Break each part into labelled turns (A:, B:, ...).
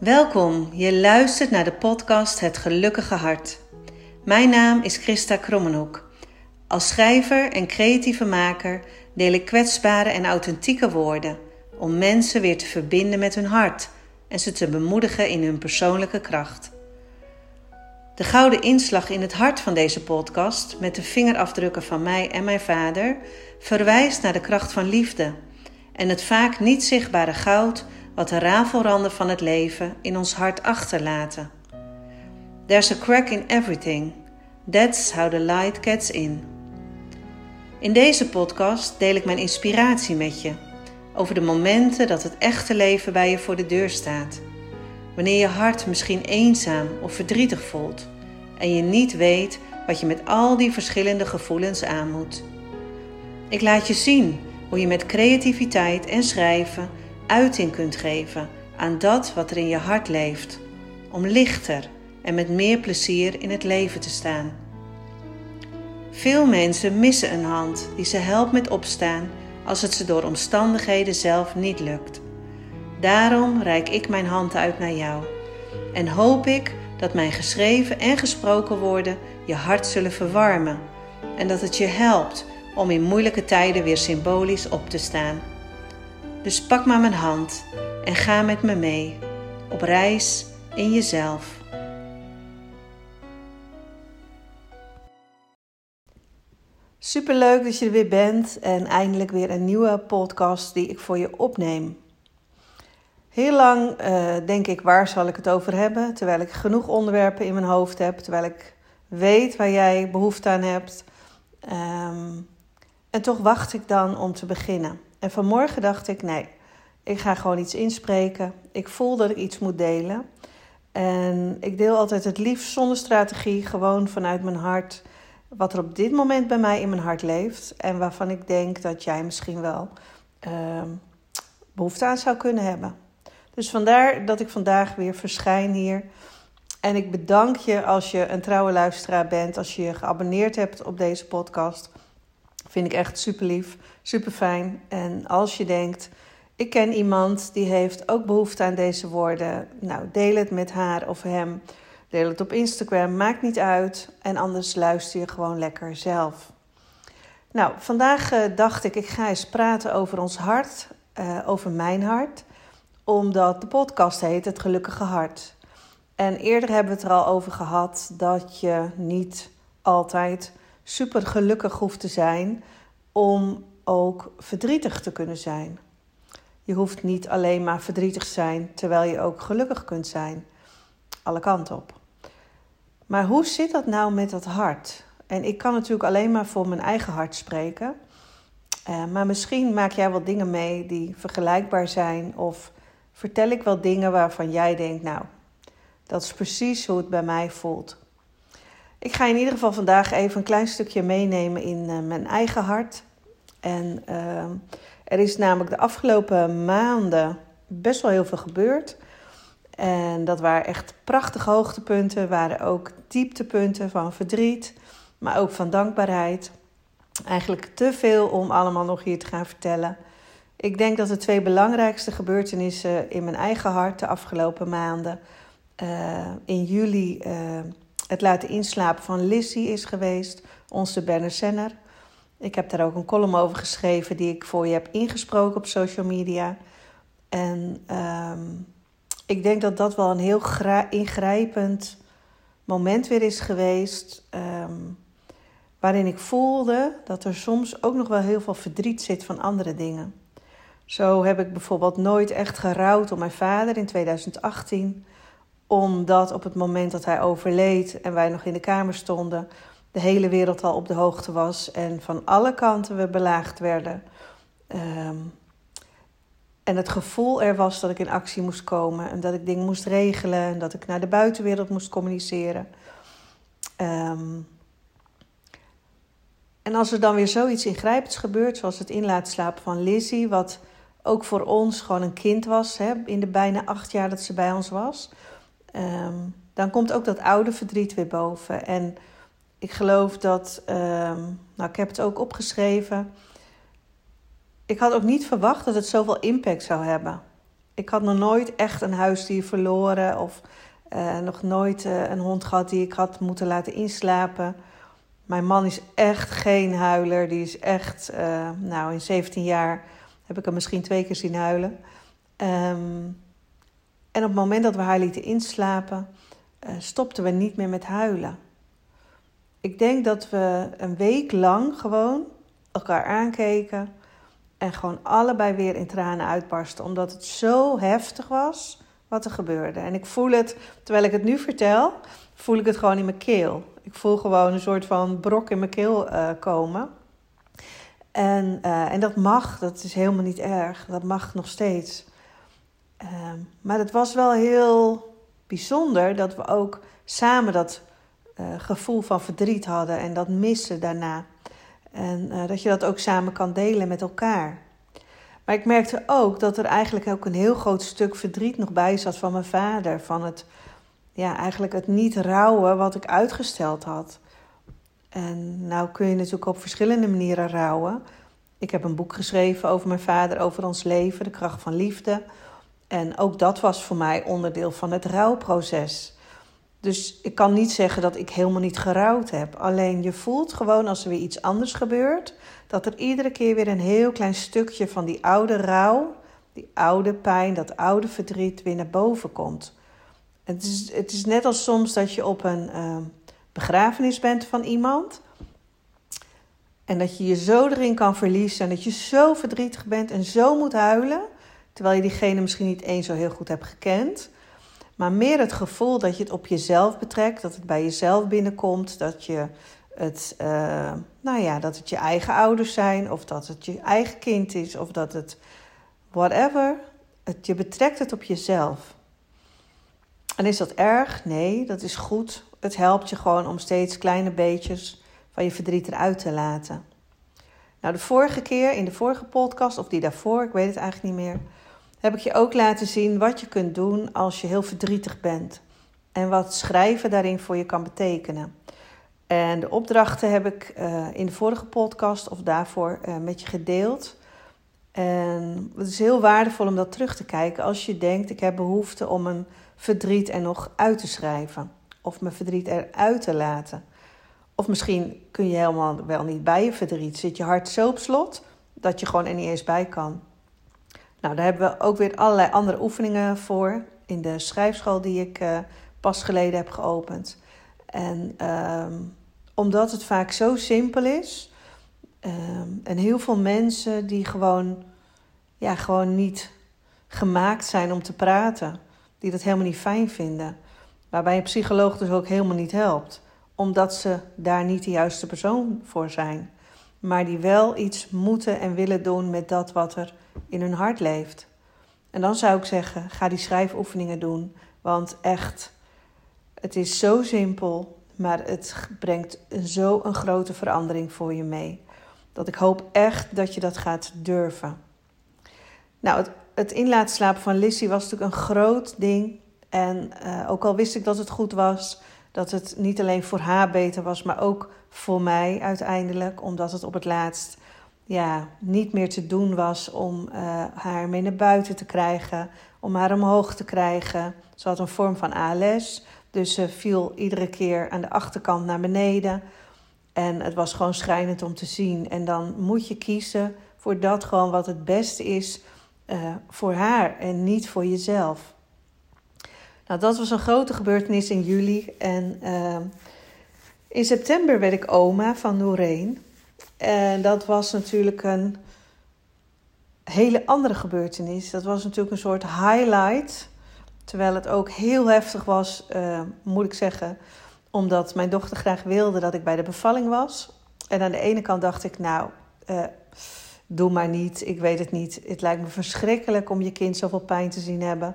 A: Welkom, je luistert naar de podcast Het Gelukkige Hart. Mijn naam is Christa Krommenhoek. Als schrijver en creatieve maker deel ik kwetsbare en authentieke woorden om mensen weer te verbinden met hun hart en ze te bemoedigen in hun persoonlijke kracht. De gouden inslag in het hart van deze podcast, met de vingerafdrukken van mij en mijn vader, verwijst naar de kracht van liefde en het vaak niet zichtbare goud wat de rafelranden van het leven in ons hart achterlaten. There's a crack in everything. That's how the light gets in. In deze podcast deel ik mijn inspiratie met je over de momenten dat het echte leven bij je voor de deur staat. Wanneer je hart misschien eenzaam of verdrietig voelt en je niet weet wat je met al die verschillende gevoelens aan moet. Ik laat je zien hoe je met creativiteit en schrijven uiting kunt geven aan dat wat er in je hart leeft, om lichter en met meer plezier in het leven te staan. Veel mensen missen een hand die ze helpt met opstaan als het ze door omstandigheden zelf niet lukt. Daarom reik ik mijn hand uit naar jou en hoop ik dat mijn geschreven en gesproken woorden je hart zullen verwarmen en dat het je helpt om in moeilijke tijden weer symbolisch op te staan. Dus pak maar mijn hand en ga met me mee op reis in jezelf. Superleuk dat je er weer bent en eindelijk weer een nieuwe podcast die ik voor je opneem. Heel lang uh, denk ik, waar zal ik het over hebben? Terwijl ik genoeg onderwerpen in mijn hoofd heb, terwijl ik weet waar jij behoefte aan hebt. Um, en toch wacht ik dan om te beginnen. En vanmorgen dacht ik, nee, ik ga gewoon iets inspreken. Ik voel dat ik iets moet delen. En ik deel altijd het liefst zonder strategie, gewoon vanuit mijn hart. Wat er op dit moment bij mij in mijn hart leeft. En waarvan ik denk dat jij misschien wel uh, behoefte aan zou kunnen hebben. Dus vandaar dat ik vandaag weer verschijn hier. En ik bedank je als je een trouwe luisteraar bent, als je je geabonneerd hebt op deze podcast. Vind ik echt super lief, super fijn. En als je denkt, ik ken iemand die heeft ook behoefte aan deze woorden, nou deel het met haar of hem. Deel het op Instagram, maakt niet uit. En anders luister je gewoon lekker zelf. Nou, vandaag uh, dacht ik, ik ga eens praten over ons hart, uh, over mijn hart. Omdat de podcast heet Het Gelukkige Hart. En eerder hebben we het er al over gehad dat je niet altijd super gelukkig hoeft te zijn om ook verdrietig te kunnen zijn. Je hoeft niet alleen maar verdrietig te zijn terwijl je ook gelukkig kunt zijn. Alle kanten op. Maar hoe zit dat nou met dat hart? En ik kan natuurlijk alleen maar voor mijn eigen hart spreken. Uh, maar misschien maak jij wel dingen mee die vergelijkbaar zijn. Of vertel ik wel dingen waarvan jij denkt, nou, dat is precies hoe het bij mij voelt. Ik ga in ieder geval vandaag even een klein stukje meenemen in uh, mijn eigen hart. En uh, er is namelijk de afgelopen maanden best wel heel veel gebeurd. En dat waren echt prachtige hoogtepunten, waren ook dieptepunten van verdriet, maar ook van dankbaarheid. Eigenlijk te veel om allemaal nog hier te gaan vertellen. Ik denk dat de twee belangrijkste gebeurtenissen in mijn eigen hart de afgelopen maanden. Uh, in juli uh, het laten inslapen van Lizzie is geweest, onze Berner. Ik heb daar ook een column over geschreven die ik voor je heb ingesproken op social media. En um, ik denk dat dat wel een heel ingrijpend moment weer is geweest. Um, waarin ik voelde dat er soms ook nog wel heel veel verdriet zit van andere dingen. Zo heb ik bijvoorbeeld nooit echt gerouwd om mijn vader in 2018 omdat op het moment dat hij overleed en wij nog in de kamer stonden, de hele wereld al op de hoogte was en van alle kanten we belaagd werden. Um, en het gevoel er was dat ik in actie moest komen en dat ik dingen moest regelen en dat ik naar de buitenwereld moest communiceren. Um, en als er dan weer zoiets ingrijpends gebeurt, zoals het inlaatslapen van Lizzie, wat ook voor ons gewoon een kind was, hè, in de bijna acht jaar dat ze bij ons was. Um, dan komt ook dat oude verdriet weer boven. En ik geloof dat, um, nou ik heb het ook opgeschreven. Ik had ook niet verwacht dat het zoveel impact zou hebben. Ik had nog nooit echt een huisdier verloren of uh, nog nooit uh, een hond gehad die ik had moeten laten inslapen. Mijn man is echt geen huiler. Die is echt, uh, nou in 17 jaar heb ik hem misschien twee keer zien huilen. Um, en op het moment dat we haar lieten inslapen, stopten we niet meer met huilen. Ik denk dat we een week lang gewoon elkaar aankeken en gewoon allebei weer in tranen uitbarsten, omdat het zo heftig was wat er gebeurde. En ik voel het, terwijl ik het nu vertel, voel ik het gewoon in mijn keel. Ik voel gewoon een soort van brok in mijn keel uh, komen. En, uh, en dat mag, dat is helemaal niet erg. Dat mag nog steeds. Uh, maar het was wel heel bijzonder dat we ook samen dat uh, gevoel van verdriet hadden en dat missen daarna. En dat je dat ook samen kan delen met elkaar. Maar ik merkte ook dat er eigenlijk ook een heel groot stuk verdriet nog bij zat van mijn vader. Van het, ja, eigenlijk het niet rouwen wat ik uitgesteld had. En nou kun je natuurlijk op verschillende manieren rouwen. Ik heb een boek geschreven over mijn vader, over ons leven, de kracht van liefde. En ook dat was voor mij onderdeel van het rouwproces. Dus ik kan niet zeggen dat ik helemaal niet gerouwd heb. Alleen je voelt gewoon als er weer iets anders gebeurt, dat er iedere keer weer een heel klein stukje van die oude rouw, die oude pijn, dat oude verdriet weer naar boven komt. Het is, het is net als soms dat je op een uh, begrafenis bent van iemand. En dat je je zo erin kan verliezen en dat je zo verdrietig bent en zo moet huilen. Terwijl je diegene misschien niet eens zo heel goed hebt gekend. Maar meer het gevoel dat je het op jezelf betrekt, dat het bij jezelf binnenkomt, dat je het, uh, nou ja, dat het je eigen ouders zijn, of dat het je eigen kind is, of dat het whatever. Het, je betrekt het op jezelf. En is dat erg? Nee, dat is goed. Het helpt je gewoon om steeds kleine beetjes van je verdriet eruit te laten. Nou, de vorige keer in de vorige podcast, of die daarvoor, ik weet het eigenlijk niet meer heb ik je ook laten zien wat je kunt doen als je heel verdrietig bent. En wat schrijven daarin voor je kan betekenen. En de opdrachten heb ik uh, in de vorige podcast of daarvoor uh, met je gedeeld. En het is heel waardevol om dat terug te kijken als je denkt: ik heb behoefte om een verdriet er nog uit te schrijven. Of mijn verdriet eruit te laten. Of misschien kun je helemaal wel niet bij je verdriet. Zit je hart zo op slot dat je gewoon er niet eens bij kan. Nou, daar hebben we ook weer allerlei andere oefeningen voor in de schrijfschool die ik uh, pas geleden heb geopend. En um, omdat het vaak zo simpel is um, en heel veel mensen die gewoon, ja, gewoon niet gemaakt zijn om te praten, die dat helemaal niet fijn vinden, waarbij een psycholoog dus ook helemaal niet helpt, omdat ze daar niet de juiste persoon voor zijn, maar die wel iets moeten en willen doen met dat wat er in hun hart leeft. En dan zou ik zeggen, ga die schrijfoefeningen doen. Want echt, het is zo simpel, maar het brengt zo een grote verandering voor je mee. Dat ik hoop echt dat je dat gaat durven. Nou, het, het inlaatslapen van Lissy was natuurlijk een groot ding. En uh, ook al wist ik dat het goed was, dat het niet alleen voor haar beter was, maar ook voor mij uiteindelijk, omdat het op het laatst ja, niet meer te doen was om uh, haar mee naar buiten te krijgen, om haar omhoog te krijgen. Ze had een vorm van ALS, dus ze viel iedere keer aan de achterkant naar beneden. En het was gewoon schrijnend om te zien. En dan moet je kiezen voor dat gewoon wat het beste is uh, voor haar en niet voor jezelf. Nou, dat was een grote gebeurtenis in juli. En uh, in september werd ik oma van Noreen. En dat was natuurlijk een hele andere gebeurtenis. Dat was natuurlijk een soort highlight. Terwijl het ook heel heftig was, uh, moet ik zeggen. Omdat mijn dochter graag wilde dat ik bij de bevalling was. En aan de ene kant dacht ik, nou, uh, doe maar niet. Ik weet het niet. Het lijkt me verschrikkelijk om je kind zoveel pijn te zien hebben.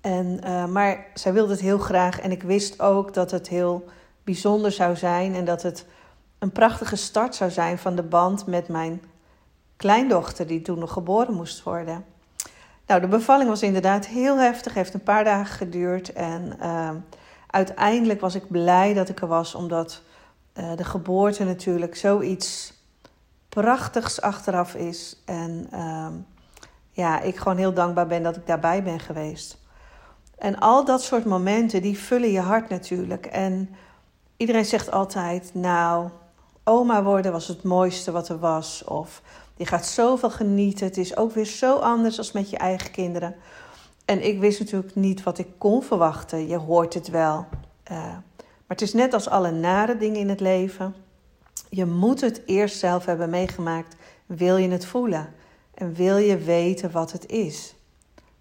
A: En, uh, maar zij wilde het heel graag. En ik wist ook dat het heel bijzonder zou zijn. En dat het een prachtige start zou zijn van de band met mijn kleindochter, die toen nog geboren moest worden. Nou, de bevalling was inderdaad heel heftig, heeft een paar dagen geduurd. En uh, uiteindelijk was ik blij dat ik er was, omdat uh, de geboorte natuurlijk zoiets prachtigs achteraf is. En uh, ja, ik gewoon heel dankbaar ben dat ik daarbij ben geweest. En al dat soort momenten, die vullen je hart natuurlijk. En iedereen zegt altijd, nou, oma worden was het mooiste wat er was. Of je gaat zoveel genieten. Het is ook weer zo anders als met je eigen kinderen. En ik wist natuurlijk niet wat ik kon verwachten. Je hoort het wel. Uh, maar het is net als alle nare dingen in het leven. Je moet het eerst zelf hebben meegemaakt. Wil je het voelen? En wil je weten wat het is?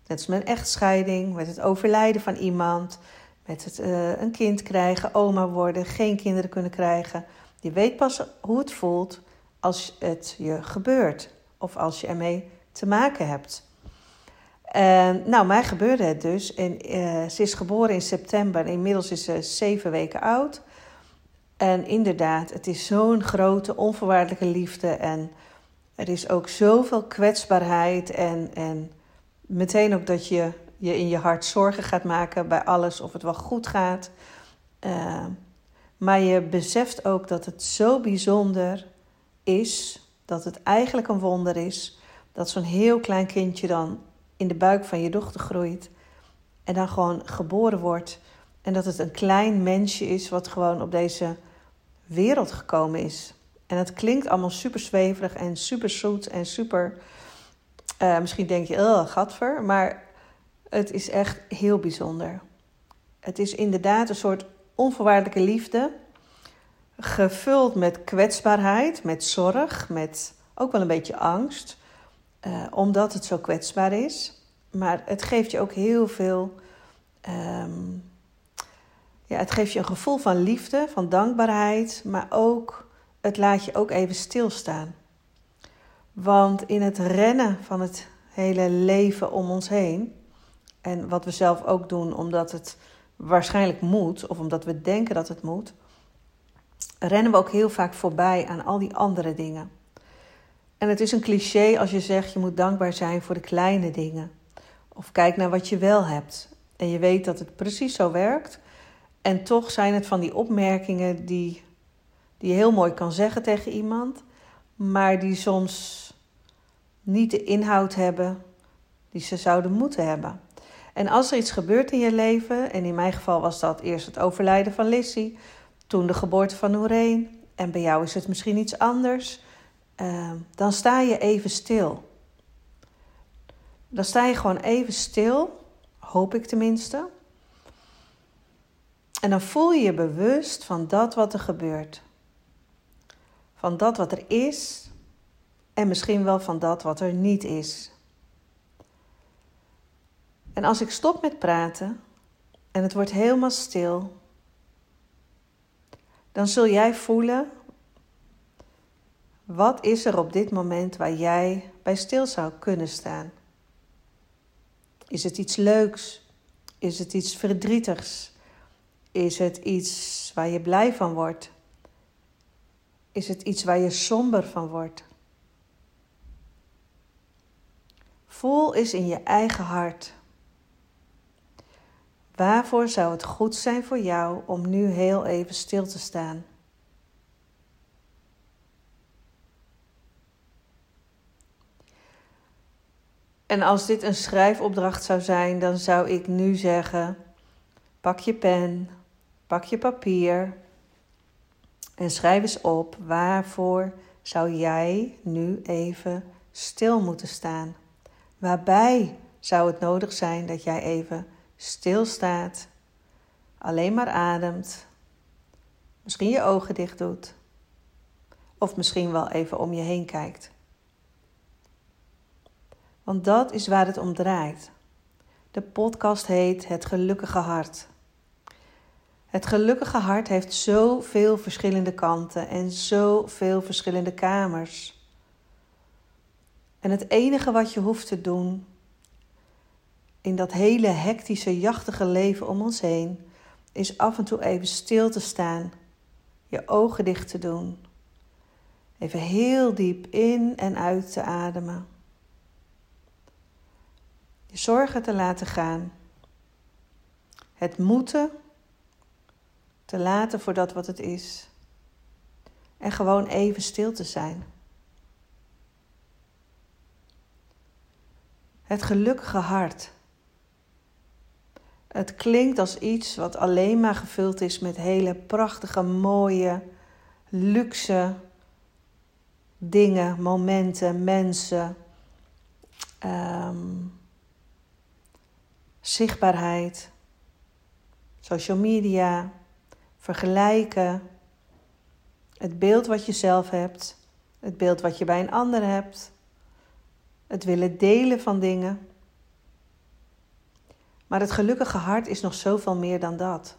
A: Net als een echtscheiding, met het overlijden van iemand, met het uh, een kind krijgen, oma worden, geen kinderen kunnen krijgen. Je weet pas hoe het voelt als het je gebeurt of als je ermee te maken hebt. En, nou, mij gebeurde het dus. En, uh, ze is geboren in september. Inmiddels is ze zeven weken oud. En inderdaad, het is zo'n grote, onvoorwaardelijke liefde. En er is ook zoveel kwetsbaarheid. En, en meteen ook dat je je in je hart zorgen gaat maken bij alles, of het wel goed gaat. Uh, maar je beseft ook dat het zo bijzonder is, dat het eigenlijk een wonder is, dat zo'n heel klein kindje dan in de buik van je dochter groeit en dan gewoon geboren wordt. En dat het een klein mensje is wat gewoon op deze wereld gekomen is. En het klinkt allemaal super zweverig en super zoet en super. Uh, misschien denk je, oh, gadver. Maar het is echt heel bijzonder. Het is inderdaad een soort onvoorwaardelijke liefde. Gevuld met kwetsbaarheid, met zorg, met ook wel een beetje angst. Uh, omdat het zo kwetsbaar is. Maar het geeft je ook heel veel. Um, ja, het geeft je een gevoel van liefde, van dankbaarheid. Maar ook, het laat je ook even stilstaan. Want in het rennen van het hele leven om ons heen. En wat we zelf ook doen, omdat het waarschijnlijk moet, of omdat we denken dat het moet, rennen we ook heel vaak voorbij aan al die andere dingen. En het is een cliché als je zegt je moet dankbaar zijn voor de kleine dingen. Of kijk naar wat je wel hebt. En je weet dat het precies zo werkt. En toch zijn het van die opmerkingen die, die je heel mooi kan zeggen tegen iemand, maar die soms niet de inhoud hebben die ze zouden moeten hebben. En als er iets gebeurt in je leven, en in mijn geval was dat eerst het overlijden van Lissy, toen de geboorte van Nooreen, en bij jou is het misschien iets anders, uh, dan sta je even stil. Dan sta je gewoon even stil, hoop ik tenminste. En dan voel je je bewust van dat wat er gebeurt. Van dat wat er is en misschien wel van dat wat er niet is. En als ik stop met praten en het wordt helemaal stil, dan zul jij voelen wat is er op dit moment waar jij bij stil zou kunnen staan. Is het iets leuks? Is het iets verdrietigs? Is het iets waar je blij van wordt? Is het iets waar je somber van wordt? Voel eens in je eigen hart. Waarvoor zou het goed zijn voor jou om nu heel even stil te staan? En als dit een schrijfopdracht zou zijn, dan zou ik nu zeggen: pak je pen, pak je papier en schrijf eens op waarvoor zou jij nu even stil moeten staan. Waarbij zou het nodig zijn dat jij even stilstaat, alleen maar ademt, misschien je ogen dicht doet, of misschien wel even om je heen kijkt. Want dat is waar het om draait. De podcast heet Het Gelukkige Hart. Het gelukkige hart heeft zoveel verschillende kanten en zoveel verschillende kamers. En het enige wat je hoeft te doen in dat hele hectische, jachtige leven om ons heen, is af en toe even stil te staan, je ogen dicht te doen, even heel diep in en uit te ademen, je zorgen te laten gaan, het moeten te laten voor dat wat het is en gewoon even stil te zijn. Het gelukkige hart. Het klinkt als iets wat alleen maar gevuld is met hele prachtige, mooie, luxe dingen, momenten, mensen, um, zichtbaarheid, social media, vergelijken, het beeld wat je zelf hebt, het beeld wat je bij een ander hebt, het willen delen van dingen. Maar het gelukkige hart is nog zoveel meer dan dat.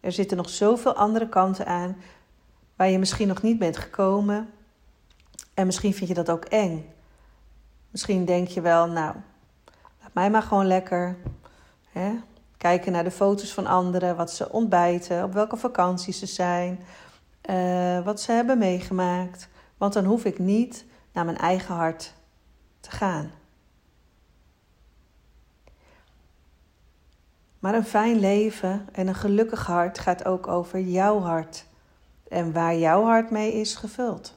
A: Er zitten nog zoveel andere kanten aan waar je misschien nog niet bent gekomen. En misschien vind je dat ook eng. Misschien denk je wel, nou, laat mij maar gewoon lekker hè, kijken naar de foto's van anderen, wat ze ontbijten, op welke vakanties ze zijn, uh, wat ze hebben meegemaakt. Want dan hoef ik niet naar mijn eigen hart te gaan. Maar een fijn leven en een gelukkig hart gaat ook over jouw hart en waar jouw hart mee is gevuld.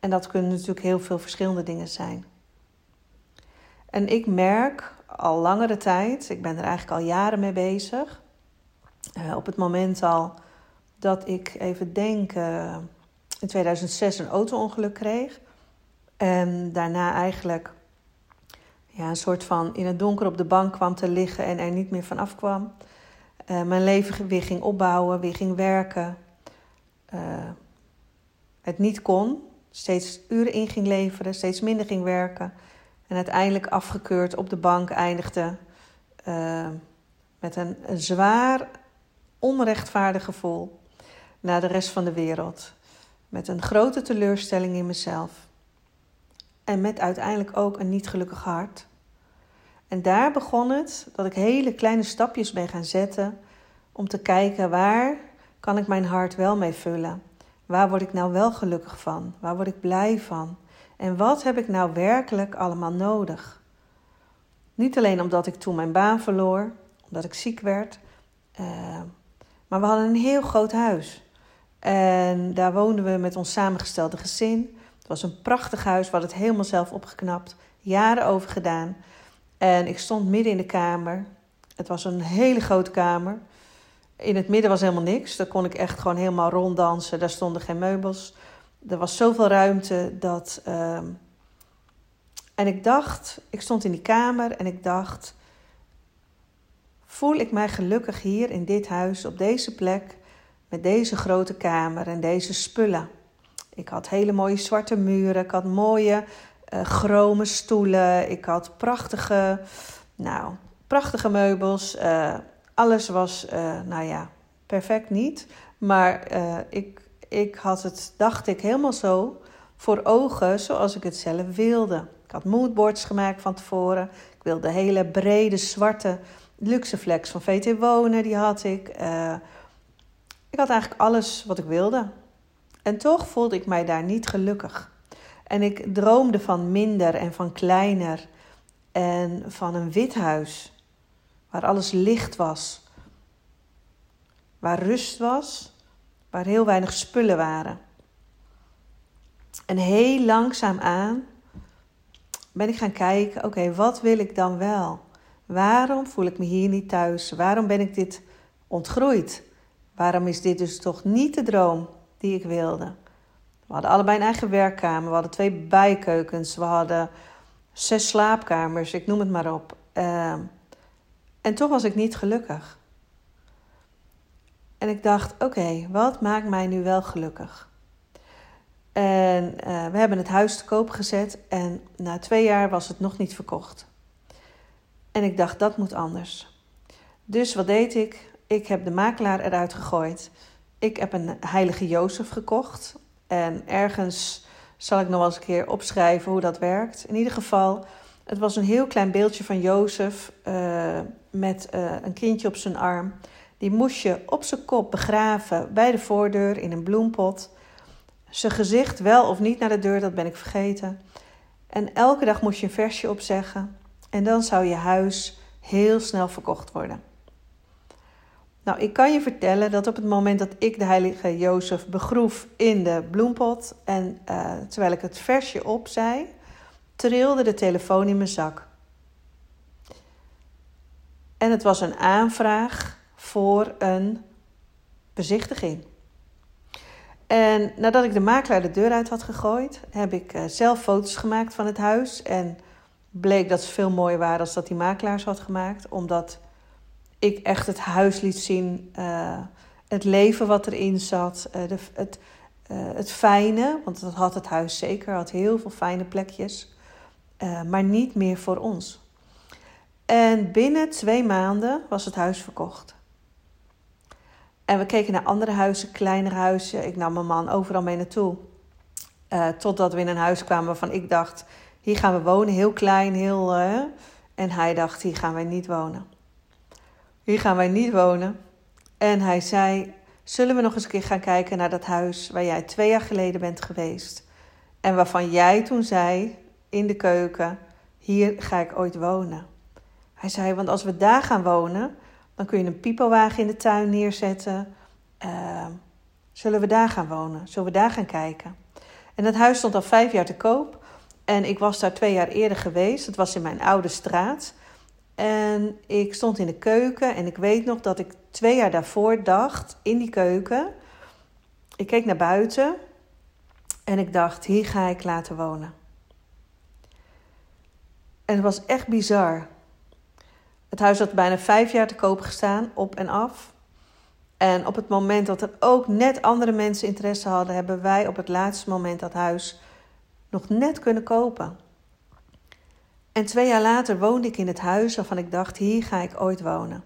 A: En dat kunnen natuurlijk heel veel verschillende dingen zijn. En ik merk al langere tijd, ik ben er eigenlijk al jaren mee bezig, uh, op het moment al dat ik even denk, uh, in 2006 een auto-ongeluk kreeg. En daarna eigenlijk ja, een soort van in het donker op de bank kwam te liggen en er niet meer van afkwam. Uh, mijn leven weer ging opbouwen, weer ging werken. Uh, het niet kon, steeds uren in ging leveren, steeds minder ging werken. En uiteindelijk afgekeurd op de bank eindigde uh, met een, een zwaar onrechtvaardig gevoel naar de rest van de wereld. Met een grote teleurstelling in mezelf. En met uiteindelijk ook een niet gelukkig hart. En daar begon het dat ik hele kleine stapjes ben gaan zetten om te kijken waar kan ik mijn hart wel mee vullen. Waar word ik nou wel gelukkig van? Waar word ik blij van? En wat heb ik nou werkelijk allemaal nodig? Niet alleen omdat ik toen mijn baan verloor, omdat ik ziek werd, uh, maar we hadden een heel groot huis. En daar woonden we met ons samengestelde gezin. Het was een prachtig huis, we hadden het helemaal zelf opgeknapt, jaren over gedaan. En ik stond midden in de kamer. Het was een hele grote kamer. In het midden was helemaal niks. Daar kon ik echt gewoon helemaal ronddansen. Daar stonden geen meubels. Er was zoveel ruimte dat. Uh... En ik dacht, ik stond in die kamer en ik dacht: voel ik mij gelukkig hier in dit huis, op deze plek, met deze grote kamer en deze spullen? Ik had hele mooie zwarte muren, ik had mooie uh, chrome stoelen, ik had prachtige, nou, prachtige meubels. Uh, alles was, uh, nou ja, perfect niet. Maar ik, ik had het, dacht ik, helemaal zo voor ogen zoals ik het zelf wilde. Ik had moodboards gemaakt van tevoren. Ik wilde hele brede zwarte luxeflex van VT Wonen, die had ik. Ik had eigenlijk alles wat ik wilde. En toch voelde ik mij daar niet gelukkig. En ik droomde van minder en van kleiner. En van een wit huis. Waar alles licht was. Waar rust was. Waar heel weinig spullen waren. En heel langzaam aan ben ik gaan kijken: oké, wat wil ik dan wel? Waarom voel ik me hier niet thuis? Waarom ben ik dit ontgroeid? Waarom is dit dus toch niet de droom die ik wilde? We hadden allebei een eigen werkkamer, we hadden twee bijkeukens, we hadden zes slaapkamers, ik noem het maar op. Uh, en toch was ik niet gelukkig. En ik dacht: oké, wat maakt mij nu wel gelukkig? En uh, we hebben het huis te koop gezet en na twee jaar was het nog niet verkocht. En ik dacht, dat moet anders. Dus wat deed ik? Ik heb de makelaar eruit gegooid. Ik heb een heilige Jozef gekocht. En ergens zal ik nog wel eens een keer opschrijven hoe dat werkt. In ieder geval, het was een heel klein beeldje van Jozef uh, met uh, een kindje op zijn arm. Die moest je op zijn kop begraven bij de voordeur in een bloempot. Zijn gezicht wel of niet naar de deur, dat ben ik vergeten. En elke dag moest je een versje opzeggen. En dan zou je huis heel snel verkocht worden. Nou, ik kan je vertellen dat op het moment dat ik de heilige Jozef begroef in de bloempot en uh, terwijl ik het versje op zei, trilde de telefoon in mijn zak. En het was een aanvraag voor een bezichtiging. En nadat ik de makelaar de deur uit had gegooid, heb ik eh, zelf foto's gemaakt van het huis. En bleek dat ze veel mooier waren dan dat die makelaars had gemaakt. Omdat ik echt het huis liet zien, uh, het leven wat erin zat, uh, de, het, het fijne. Want dat had het huis zeker, had heel veel fijne plekjes. maar niet meer voor ons. En binnen twee maanden was het huis verkocht. En we keken naar andere huizen, kleinere huizen. Ik nam mijn man overal mee naartoe. Totdat we in een huis kwamen waarvan ik dacht: hier gaan we wonen, heel klein, heel. En hij dacht: hier gaan wij niet wonen. Hier gaan wij niet wonen. En hij zei: Zullen we nog eens een keer gaan kijken naar dat huis waar jij twee jaar geleden bent geweest? En waarvan jij toen zei in de keuken: Hier ga ik ooit wonen. Hij zei: Want als we daar gaan wonen, dan kun je een pipowagen in de tuin neerzetten. Uh, zullen we daar gaan wonen? Zullen we daar gaan kijken? En dat huis stond al vijf jaar te koop. En ik was daar twee jaar eerder geweest. Het was in mijn oude straat. En ik stond in de keuken. En ik weet nog dat ik twee jaar daarvoor dacht in die keuken. Ik keek naar buiten. En ik dacht, hier ga ik laten wonen. En het was echt bizar. Het huis had bijna vijf jaar te koop gestaan, op en af. En op het moment dat er ook net andere mensen interesse hadden, hebben wij op het laatste moment dat huis nog net kunnen kopen. En twee jaar later woonde ik in het huis waarvan ik dacht: hier ga ik ooit wonen.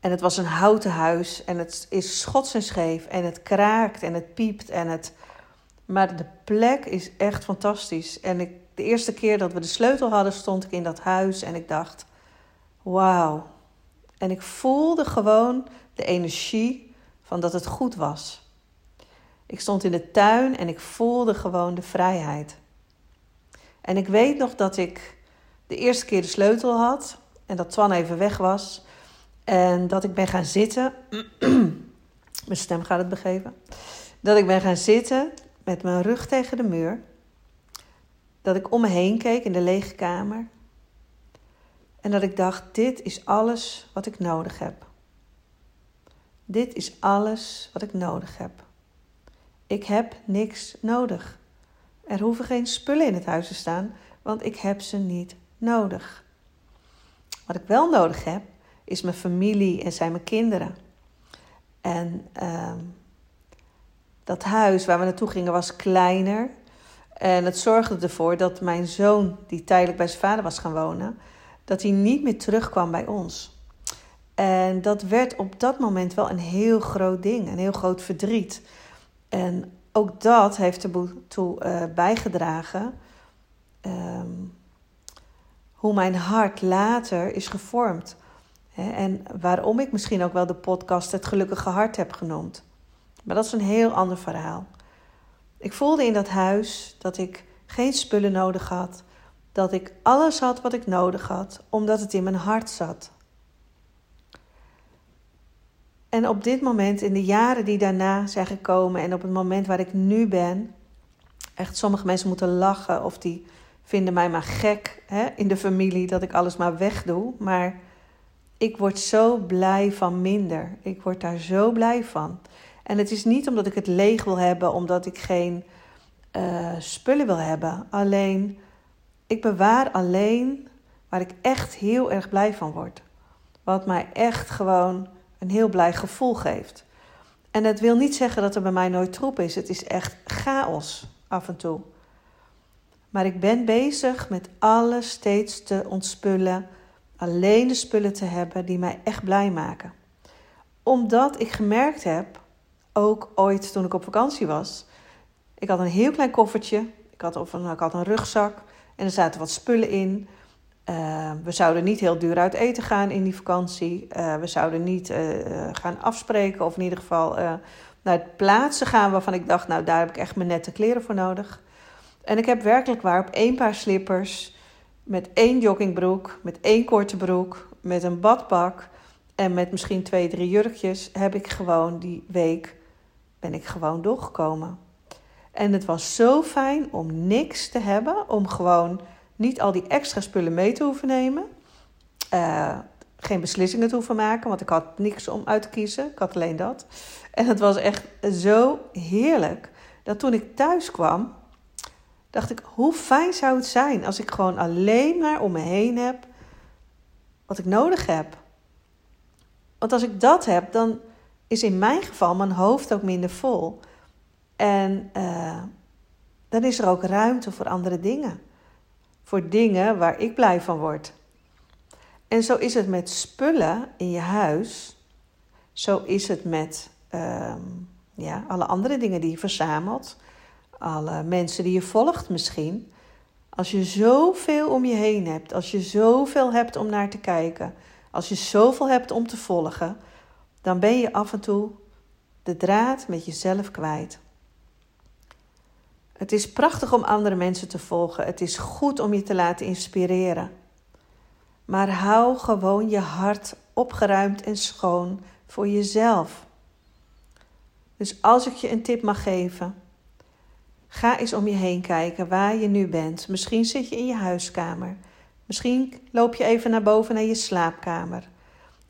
A: En het was een houten huis en het is schots en scheef en het kraakt en het piept en het. Maar de plek is echt fantastisch. En ik, de eerste keer dat we de sleutel hadden, stond ik in dat huis en ik dacht: wauw. En ik voelde gewoon de energie van dat het goed was. Ik stond in de tuin en ik voelde gewoon de vrijheid. En ik weet nog dat ik de eerste keer de sleutel had en dat Twan even weg was. En dat ik ben gaan zitten. mijn stem gaat het begeven. Dat ik ben gaan zitten met mijn rug tegen de muur. Dat ik om me heen keek in de lege kamer. En dat ik dacht: dit is alles wat ik nodig heb. Dit is alles wat ik nodig heb. Ik heb niks nodig. Er hoeven geen spullen in het huis te staan, want ik heb ze niet nodig. Wat ik wel nodig heb, is mijn familie en zijn mijn kinderen. En uh, dat huis waar we naartoe gingen was kleiner. En het zorgde ervoor dat mijn zoon, die tijdelijk bij zijn vader was gaan wonen, dat hij niet meer terugkwam bij ons. En dat werd op dat moment wel een heel groot ding, een heel groot verdriet. En ook dat heeft ertoe uh, bijgedragen um, hoe mijn hart later is gevormd. En waarom ik misschien ook wel de podcast Het Gelukkige Hart heb genoemd. Maar dat is een heel ander verhaal. Ik voelde in dat huis dat ik geen spullen nodig had dat ik alles had wat ik nodig had, omdat het in mijn hart zat. En op dit moment, in de jaren die daarna zijn gekomen en op het moment waar ik nu ben, echt sommige mensen moeten lachen of die vinden mij maar gek hè, in de familie dat ik alles maar wegdoe. Maar ik word zo blij van minder. Ik word daar zo blij van. En het is niet omdat ik het leeg wil hebben, omdat ik geen uh, spullen wil hebben. Alleen ik bewaar alleen waar ik echt heel erg blij van word. Wat mij echt gewoon een heel blij gevoel geeft. En dat wil niet zeggen dat er bij mij nooit troep is. Het is echt chaos af en toe. Maar ik ben bezig met alles steeds te ontspullen. Alleen de spullen te hebben die mij echt blij maken. Omdat ik gemerkt heb, ook ooit toen ik op vakantie was. Ik had een heel klein koffertje. Ik had, of ik had een rugzak. En er zaten wat spullen in. Uh, we zouden niet heel duur uit eten gaan in die vakantie. Uh, we zouden niet uh, gaan afspreken of in ieder geval naar het plaatsen gaan waarvan ik dacht, nou daar heb ik echt mijn nette kleren voor nodig. En ik heb werkelijk waar op één paar slippers, met één joggingbroek, met één korte broek, met een badpak en met misschien twee, drie jurkjes, heb ik gewoon die week, ben ik gewoon doorgekomen. En het was zo fijn om niks te hebben, om gewoon niet al die extra spullen mee te hoeven nemen. Uh, geen beslissingen te hoeven maken, want ik had niks om uit te kiezen. Ik had alleen dat. En het was echt zo heerlijk dat toen ik thuis kwam, dacht ik: hoe fijn zou het zijn als ik gewoon alleen maar om me heen heb wat ik nodig heb. Want als ik dat heb, dan is in mijn geval mijn hoofd ook minder vol. En uh, dan is er ook ruimte voor andere dingen. Voor dingen waar ik blij van word. En zo is het met spullen in je huis. Zo is het met uh, ja, alle andere dingen die je verzamelt. Alle mensen die je volgt misschien. Als je zoveel om je heen hebt, als je zoveel hebt om naar te kijken, als je zoveel hebt om te volgen, dan ben je af en toe de draad met jezelf kwijt. Het is prachtig om andere mensen te volgen. Het is goed om je te laten inspireren. Maar hou gewoon je hart opgeruimd en schoon voor jezelf. Dus als ik je een tip mag geven, ga eens om je heen kijken waar je nu bent. Misschien zit je in je huiskamer. Misschien loop je even naar boven naar je slaapkamer.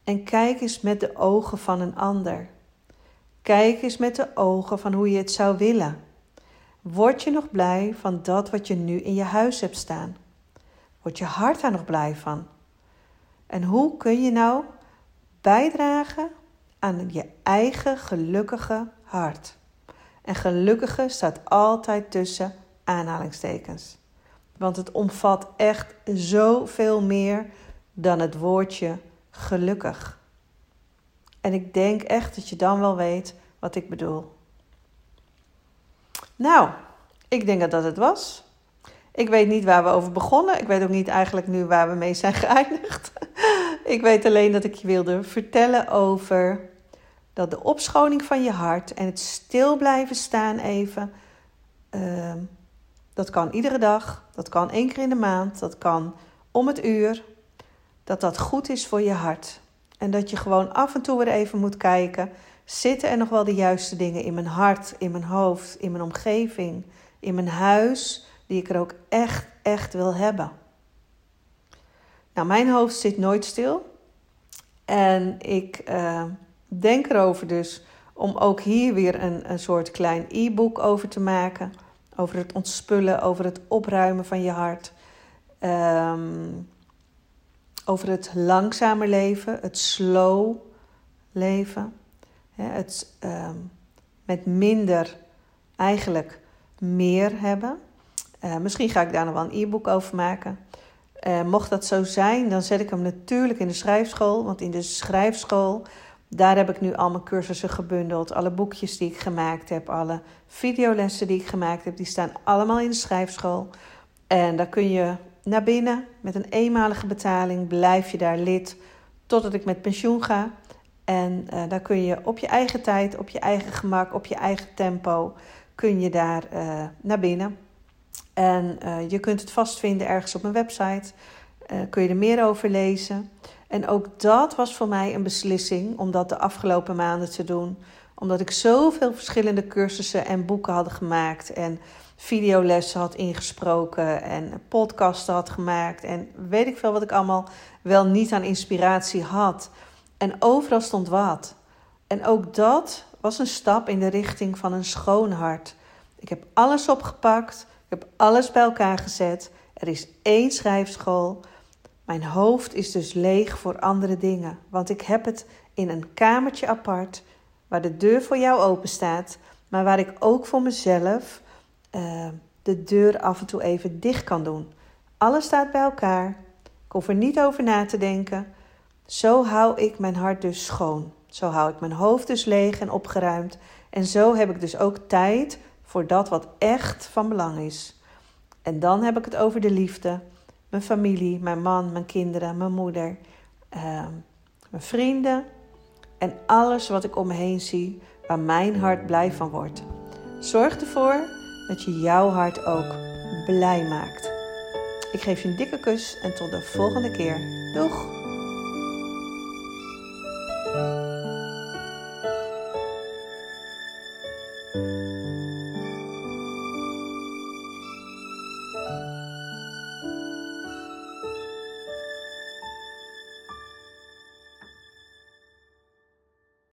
A: En kijk eens met de ogen van een ander. Kijk eens met de ogen van hoe je het zou willen. Word je nog blij van dat wat je nu in je huis hebt staan? Word je hart daar nog blij van? En hoe kun je nou bijdragen aan je eigen gelukkige hart? En gelukkige staat altijd tussen aanhalingstekens. Want het omvat echt zoveel meer dan het woordje gelukkig. En ik denk echt dat je dan wel weet wat ik bedoel. Nou, ik denk dat dat het was. Ik weet niet waar we over begonnen. Ik weet ook niet eigenlijk nu waar we mee zijn geëindigd. ik weet alleen dat ik je wilde vertellen over dat de opschoning van je hart en het stil blijven staan even. Uh, dat kan iedere dag, dat kan één keer in de maand, dat kan om het uur. Dat dat goed is voor je hart. En dat je gewoon af en toe weer even moet kijken Zitten er nog wel de juiste dingen in mijn hart, in mijn hoofd, in mijn omgeving, in mijn huis, die ik er ook echt, echt wil hebben? Nou, mijn hoofd zit nooit stil. En ik uh, denk erover dus om ook hier weer een, een soort klein e-book over te maken. Over het ontspullen, over het opruimen van je hart. Um, over het langzamer leven, het slow leven. Het ehm, met minder eigenlijk meer hebben. Uh, misschien ga ik daar nog wel een e-book over maken. Uh, mocht dat zo zijn, dan zet ik hem natuurlijk in de schrijfschool. Want in de schrijfschool, daar heb ik nu al mijn cursussen gebundeld. Alle boekjes die ik gemaakt heb, alle videolessen die ik gemaakt heb, die staan allemaal in de schrijfschool. En daar kun je naar binnen met een eenmalige betaling. Blijf je daar lid totdat ik met pensioen ga. En uh, daar kun je op je eigen tijd, op je eigen gemak, op je eigen tempo, kun je daar uh, naar binnen. En uh, je kunt het vastvinden ergens op mijn website. kun je er meer over lezen. En ook dat was voor mij een beslissing om dat de afgelopen maanden te doen. Omdat ik zoveel verschillende cursussen en boeken had gemaakt. En videolessen had ingesproken. En podcasten had gemaakt. En weet ik veel wat ik allemaal wel niet aan inspiratie had. En overal stond wat. En ook dat was een stap in de richting van een schoon hart. Ik heb alles opgepakt, ik heb alles bij elkaar gezet. Er is één schrijfschool. Mijn hoofd is dus leeg voor andere dingen, want ik heb het in een kamertje apart waar de deur voor jou open staat, maar waar ik ook voor mezelf uh, de deur af en toe even dicht kan doen. Alles staat bij elkaar. Ik hoef er niet over na te denken. Zo hou ik mijn hart dus schoon. Zo hou ik mijn hoofd dus leeg en opgeruimd. En zo heb ik dus ook tijd voor dat wat echt van belang is. En dan heb ik het over de liefde, mijn familie, mijn man, mijn kinderen, mijn moeder, uh, mijn vrienden en alles wat ik om me heen zie waar mijn hart blij van wordt. Zorg ervoor dat je jouw hart ook blij maakt. Ik geef je een dikke kus en tot de volgende keer. Doeg!